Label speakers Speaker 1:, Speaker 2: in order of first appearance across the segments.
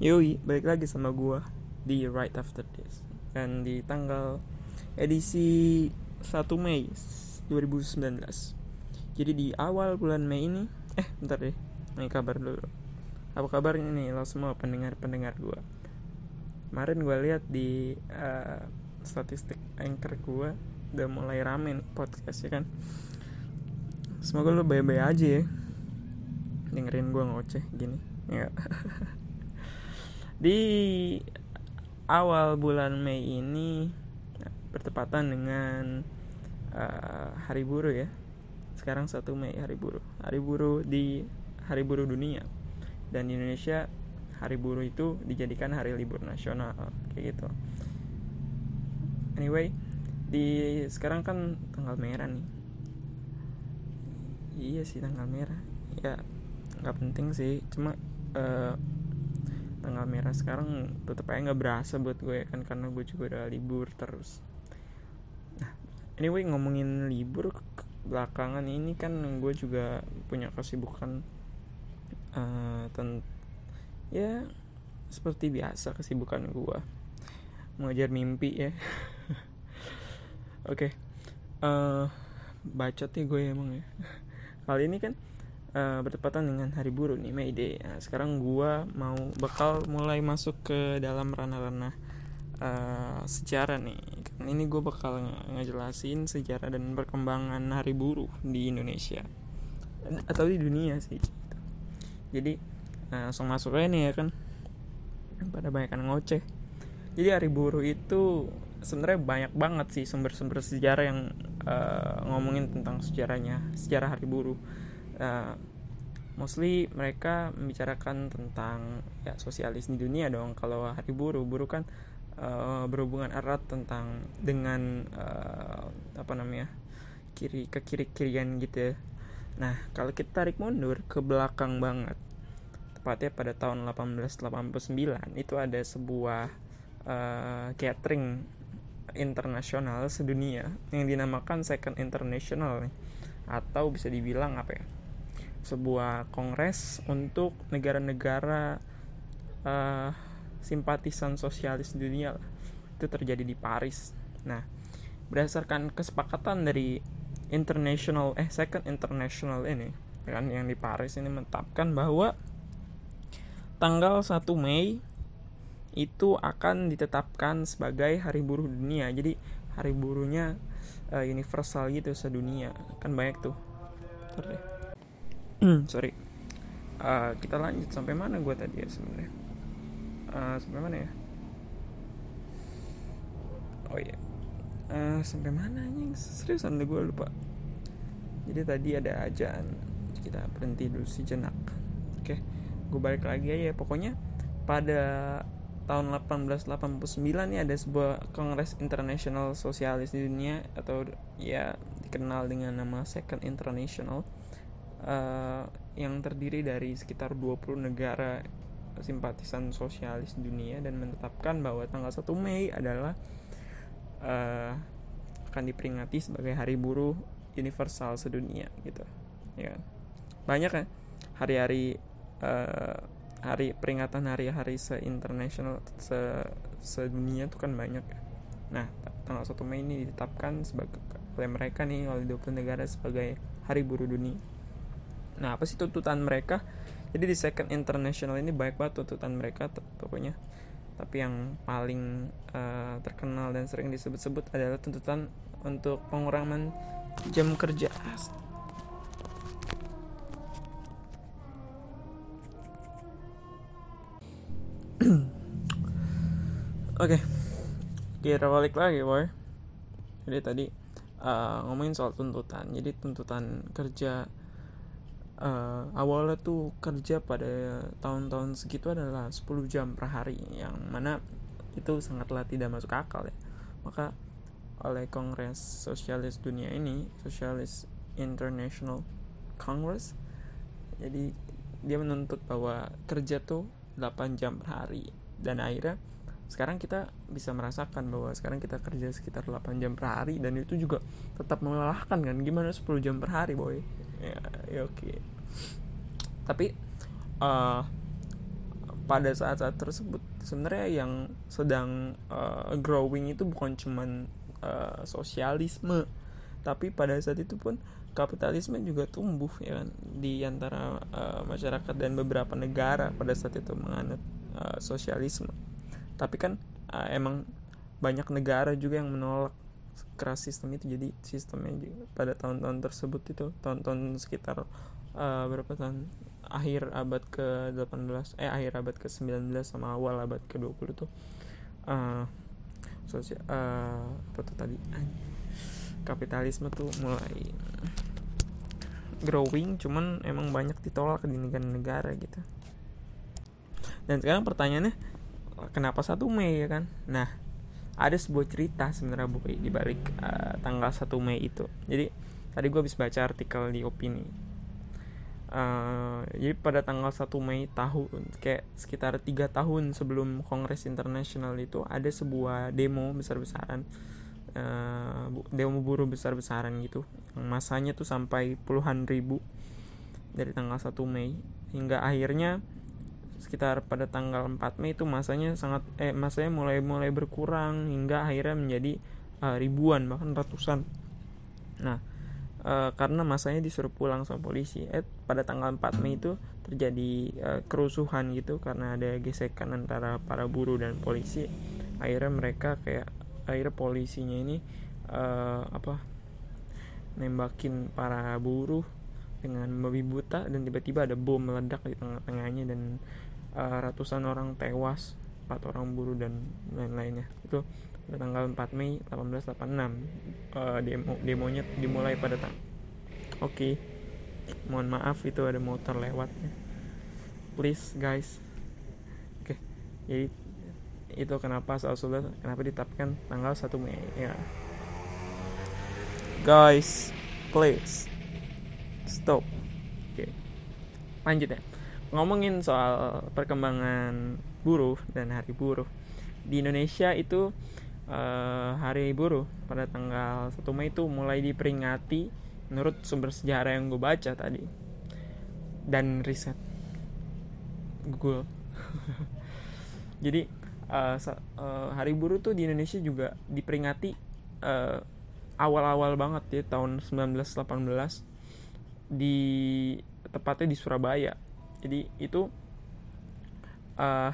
Speaker 1: Yoi, balik lagi sama gua di Right After This. Dan di tanggal edisi 1 Mei 2019 Jadi di awal bulan Mei ini Eh, bentar deh, ini kabar dulu. Apa kabarnya nih lo semua pendengar-pendengar gua? Kemarin gua lihat di uh, statistik anchor gua Udah mulai rame nih podcast ya kan. Semoga lo baik-baik aja ya. Dengerin gua ngoceh gini. Ya di awal bulan Mei ini bertepatan dengan uh, Hari Buruh ya. Sekarang 1 Mei Hari Buruh. Hari Buruh di Hari Buruh Dunia. Dan di Indonesia Hari Buruh itu dijadikan hari libur nasional kayak gitu. Anyway, di sekarang kan tanggal merah nih. Iya sih tanggal merah. Ya nggak penting sih, cuma uh, tanggal merah sekarang tetap aja nggak berasa buat gue kan karena gue juga udah libur terus. Nah anyway ngomongin libur belakangan ini kan gue juga punya kesibukan uh, ten ya seperti biasa kesibukan gue. Mengajar mimpi ya. Oke okay. uh, bacot ya gue emang ya. Kali ini kan uh, bertepatan dengan hari buruh nih May Day. Nah, sekarang gua mau bakal mulai masuk ke dalam ranah-ranah uh, sejarah nih. Ini gue bakal ngejelasin sejarah dan perkembangan hari buruh di Indonesia atau di dunia sih. Jadi uh, langsung masuk aja nih ya kan. Pada banyak kan ngoceh. Jadi hari buruh itu sebenarnya banyak banget sih sumber-sumber sejarah yang uh, ngomongin tentang sejarahnya, sejarah hari buruh uh, mostly mereka membicarakan tentang ya sosialis di dunia dong kalau hari buruh buruh kan uh, berhubungan erat tentang dengan uh, apa namanya kiri ke kiri kirian gitu ya. nah kalau kita tarik mundur ke belakang banget tepatnya pada tahun 1889 itu ada sebuah uh, catering internasional sedunia yang dinamakan Second International atau bisa dibilang apa ya sebuah kongres untuk negara-negara uh, simpatisan sosialis dunia itu terjadi di Paris. Nah, berdasarkan kesepakatan dari international eh second international ini kan yang di Paris ini menetapkan bahwa tanggal 1 Mei itu akan ditetapkan sebagai hari buruh dunia. Jadi hari buruhnya uh, universal gitu sedunia. Kan banyak tuh. Sorry. Uh, kita lanjut sampai mana gue tadi ya sebenarnya? Uh, sampai mana ya? Oh iya. Uh, sampai mana anjing? Seriusan gue lupa. Jadi tadi ada ajaan. Kita berhenti dulu sejenak. Oke okay. gue balik lagi aja pokoknya pada tahun 1889 nih ada sebuah kongres internasional sosialis di dunia atau ya dikenal dengan nama Second International uh, yang terdiri dari sekitar 20 negara simpatisan sosialis dunia dan menetapkan bahwa tanggal 1 Mei adalah uh, akan diperingati sebagai hari buruh universal sedunia gitu ya kan? banyak kan hari-hari uh, hari peringatan hari-hari se-international se sedunia itu kan banyak ya. Nah, tanggal 1 Mei ini ditetapkan sebagai oleh mereka nih oleh 20 negara sebagai hari buruh dunia. Nah, apa sih tuntutan mereka? Jadi di Second International ini banyak banget tuntutan mereka pokoknya. Tapi yang paling uh, terkenal dan sering disebut-sebut adalah tuntutan untuk pengurangan jam kerja. Oke, okay. kita balik lagi, boy. Jadi tadi uh, ngomongin soal tuntutan. Jadi tuntutan kerja uh, awalnya tuh kerja pada tahun-tahun segitu adalah 10 jam per hari yang mana itu sangatlah tidak masuk akal ya. Maka oleh Kongres Sosialis Dunia ini Sosialis International Congress jadi dia menuntut bahwa kerja tuh 8 jam per hari. Dan akhirnya sekarang kita bisa merasakan bahwa sekarang kita kerja sekitar 8 jam per hari dan itu juga tetap melelahkan kan? Gimana 10 jam per hari boy? Ya, ya oke. Okay. tapi uh, pada saat-saat tersebut sebenarnya yang sedang uh, growing itu bukan cuman uh, sosialisme. Tapi pada saat itu pun kapitalisme juga tumbuh ya kan? Di antara uh, masyarakat dan beberapa negara pada saat itu menganut uh, sosialisme tapi kan uh, emang banyak negara juga yang menolak keras sistem itu. Jadi sistemnya juga pada tahun-tahun tersebut itu tahun-tahun sekitar uh, berapa tahun? Akhir abad ke 18 eh akhir abad ke 19 sama awal abad ke 20 tuh uh, sosial uh, apa tuh tadi? Kapitalisme tuh mulai growing cuman emang banyak ditolak di negara-negara gitu. Dan sekarang pertanyaannya kenapa satu Mei ya kan? Nah ada sebuah cerita sebenarnya bu di balik uh, tanggal 1 Mei itu. Jadi tadi gue habis baca artikel di opini. Uh, jadi pada tanggal 1 Mei tahun kayak sekitar tiga tahun sebelum Kongres Internasional itu ada sebuah demo besar-besaran uh, demo buruh besar-besaran gitu. Masanya tuh sampai puluhan ribu dari tanggal 1 Mei hingga akhirnya sekitar pada tanggal 4 Mei itu masanya sangat eh masanya mulai mulai berkurang hingga akhirnya menjadi uh, ribuan bahkan ratusan. Nah, uh, karena masanya disuruh pulang sama polisi. Eh pada tanggal 4 Mei itu terjadi uh, kerusuhan gitu karena ada gesekan antara para buruh dan polisi. Akhirnya mereka kayak akhirnya polisinya ini uh, apa nembakin para buruh dengan babi buta dan tiba-tiba ada bom meledak di tengah-tengahnya dan uh, ratusan orang tewas empat orang buruh dan lain-lainnya itu pada tanggal 4 Mei 1886 uh, demo demonya dimulai pada tang oke okay. mohon maaf itu ada motor lewat please guys oke okay. jadi itu kenapa soal sudah kenapa ditetapkan tanggal 1 Mei ya guys please stop oke okay. lanjut ya ngomongin soal perkembangan buruh dan hari buruh. Di Indonesia itu uh, hari buruh pada tanggal 1 Mei itu mulai diperingati menurut sumber sejarah yang gue baca tadi dan riset Google. Jadi uh, uh, hari buruh tuh di Indonesia juga diperingati awal-awal banget ya tahun 1918 di tepatnya di Surabaya jadi itu uh,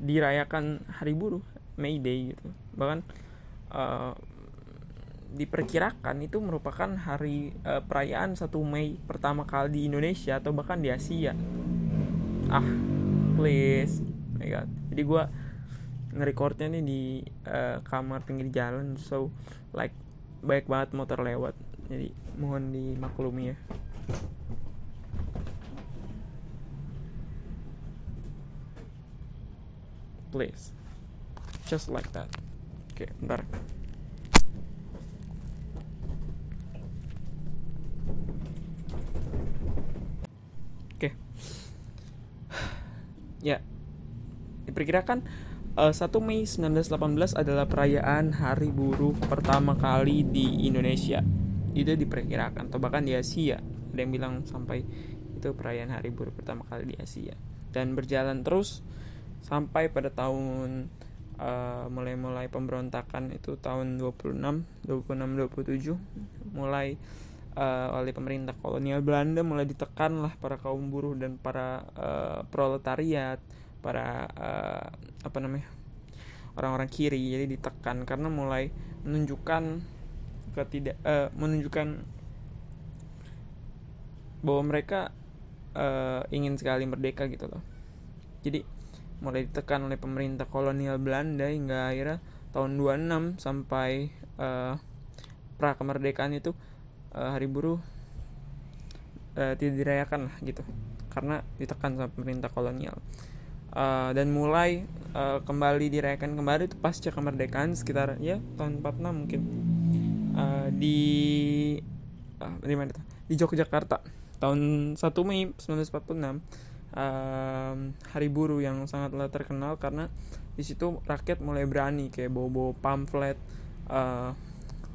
Speaker 1: dirayakan hari buruh May Day gitu. Bahkan uh, diperkirakan itu merupakan hari uh, perayaan 1 Mei pertama kali di Indonesia atau bahkan di Asia. Ah please. Oh my god. Jadi gue ngerekordnya nih di uh, kamar pinggir jalan. So like baik banget motor lewat. Jadi mohon dimaklumi ya please just like that. Oke okay, bentar. Oke okay. ya. Diperkirakan uh, eh, 1 Mei 1918 adalah perayaan Hari Buruh pertama kali di Indonesia. Itu diperkirakan atau bahkan di Asia. Ada yang bilang sampai itu perayaan Hari Buruh pertama kali di Asia. Dan berjalan terus sampai pada tahun uh, mulai-mulai pemberontakan itu tahun 26 26 27 mulai uh, oleh pemerintah kolonial Belanda mulai ditekan lah para kaum buruh dan para uh, proletariat para uh, apa namanya orang-orang kiri. Jadi ditekan karena mulai menunjukkan ketidak uh, menunjukkan bahwa mereka uh, ingin sekali merdeka gitu loh. Jadi mulai ditekan oleh pemerintah kolonial Belanda hingga akhirnya tahun 26 sampai uh, pra kemerdekaan itu uh, hari buruh uh, tidak dirayakan lah gitu. Karena ditekan sama pemerintah kolonial. Uh, dan mulai uh, kembali dirayakan kembali itu pasca kemerdekaan sekitar ya tahun 46 mungkin. Uh, di uh, di mana itu? Di Yogyakarta. Tahun 1 Mei 1946 um, hari buruh yang sangatlah terkenal karena di situ rakyat mulai berani kayak bawa-bawa pamflet uh,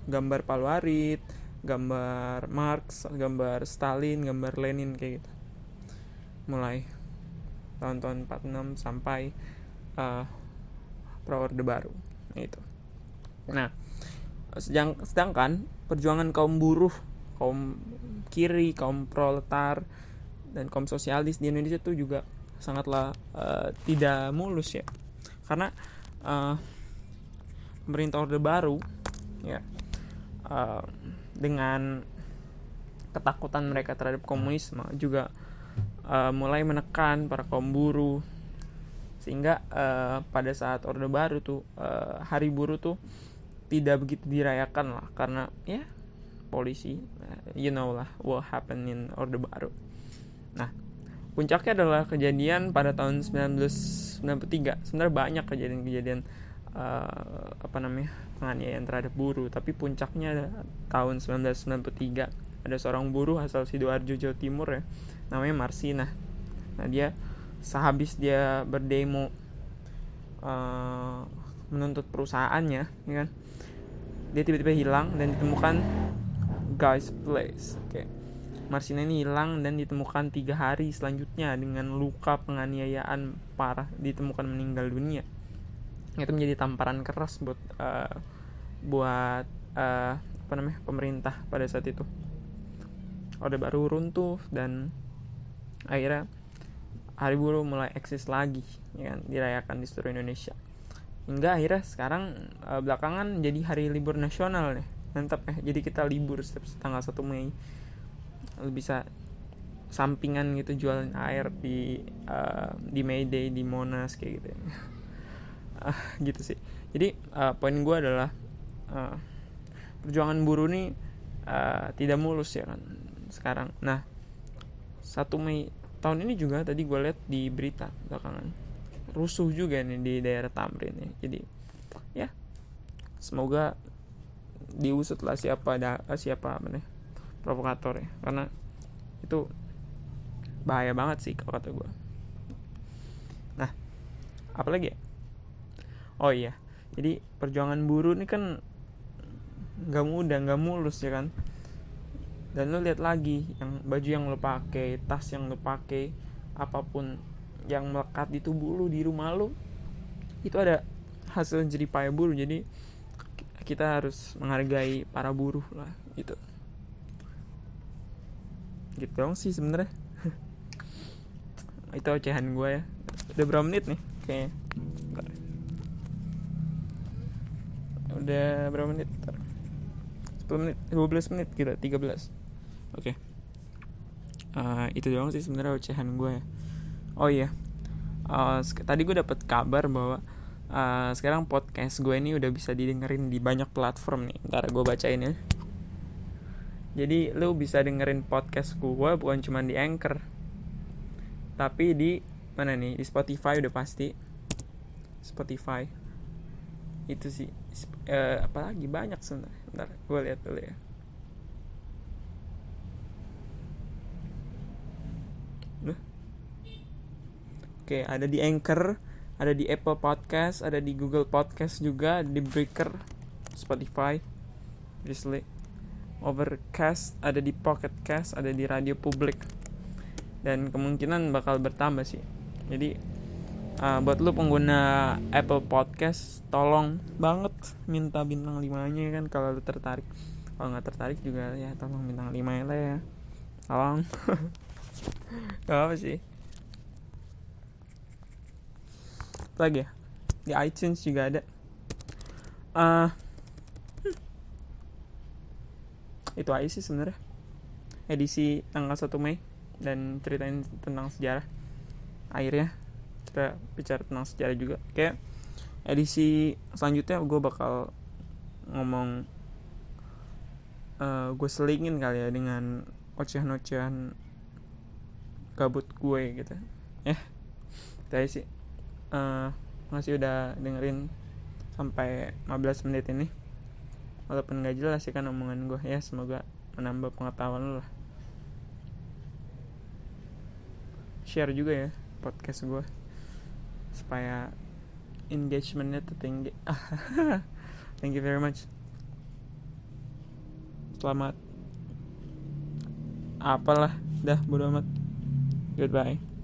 Speaker 1: gambar Paluarit, gambar Marx, gambar Stalin, gambar Lenin kayak gitu. Mulai tahun-tahun 46 sampai uh, pra orde baru itu nah sedang sedangkan perjuangan kaum buruh kaum kiri kaum proletar dan kaum sosialis di Indonesia itu juga sangatlah uh, tidak mulus ya. Karena uh, pemerintah orde baru ya uh, dengan ketakutan mereka terhadap komunisme juga uh, mulai menekan para kaum buruh. Sehingga uh, pada saat orde baru tuh uh, hari buruh tuh tidak begitu dirayakan lah. Karena ya polisi you know lah what happened in orde baru nah puncaknya adalah kejadian pada tahun 1993 sebenarnya banyak kejadian-kejadian uh, apa namanya penganiayaan terhadap buruh. Tapi puncaknya tahun 1993 ada seorang buruh asal sidoarjo jawa timur ya namanya Marsina. Nah dia sehabis dia berdemo uh, menuntut perusahaannya ya kan dia tiba-tiba hilang dan ditemukan guys place oke. okay. Marsina ini hilang dan ditemukan tiga hari selanjutnya dengan luka penganiayaan parah ditemukan meninggal dunia. Itu menjadi tamparan keras buat uh, buat uh, apa namanya pemerintah pada saat itu. Orde baru runtuh dan akhirnya hari buruh mulai eksis lagi ya kan, dirayakan di seluruh Indonesia. Hingga akhirnya sekarang uh, belakangan jadi hari libur nasional nih mantap ya. Jadi kita libur setiap tanggal 1 Mei Lalu bisa sampingan gitu jualan air di uh, di May Day di Monas kayak gitu uh, gitu sih. Jadi uh, poin gue adalah uh, perjuangan buruh nih uh, tidak mulus ya kan sekarang. Nah 1 Mei tahun ini juga tadi gue lihat di berita belakangan rusuh juga nih di daerah Tamrin ya. Jadi ya semoga diusut lah siapa ada siapa mana provokator ya. Karena itu bahaya banget sih kalau kata gue nah apalagi ya? Oh iya jadi perjuangan buruh ini kan nggak mudah nggak mulus ya kan? Dan lo lihat lagi yang baju yang lo pakai tas yang lo pakai apa pun yang melekat di tubuh lo di rumah lo itu ada hasil payah buruh. Jadi kita harus menghargai para buruh lah gitu gitu dong sih sebenarnya. Itu ocehan gue ya. Udah berapa menit nih kayaknya? Udah berapa menit? 10 menit 12 menit kira 13 oke. Okay. uh, itu doang sih sebenarnya ocehan gue ya. Oh iya. Uh, tadi gue dapet kabar bahwa uh, sekarang podcast gue ini udah bisa didengerin di banyak platform nih. Ntar gue bacain ya jadi lu bisa dengerin podcast gue bukan cuma di Anchor. Tapi di mana nih? Di Spotify udah pasti. Spotify. Itu sih. Uh, apalagi banyak sebenarnya. Ntar gue lihat dulu ya. Oke, ada di Anchor, ada di Apple Podcast, ada di Google Podcast juga, di Breaker, Spotify, obviously. Overcast, ada di Pocket Cast, ada di Radio Publik. Dan kemungkinan bakal bertambah sih. Jadi uh, buat lu pengguna Apple Podcast, tolong banget minta bintang 5-nya kan kalau lu tertarik. Kalau nggak tertarik juga ya tolong bintang 5 lah ya. Tolong. Gak apa sih lagi ya di iTunes juga ada uh, itu aja sih sebenarnya. Edisi tanggal 1 Mei dan ceritain tentang sejarah. Akhirnya kita bicara tentang sejarah juga. Kayak edisi selanjutnya gue bakal ngomong uh, gue selingin kali ya dengan ocehan-ocehan gabut gue gitu. Ya itu sih. Uh, masih udah dengerin sampai 15 menit ini walaupun gak jelas sih kan omongan gue ya semoga menambah pengetahuan lo lah. Share juga ya podcast gue supaya engagementnya tuh tinggi. Thank you very much. Selamat. Apalah. Dah bodo amat. Goodbye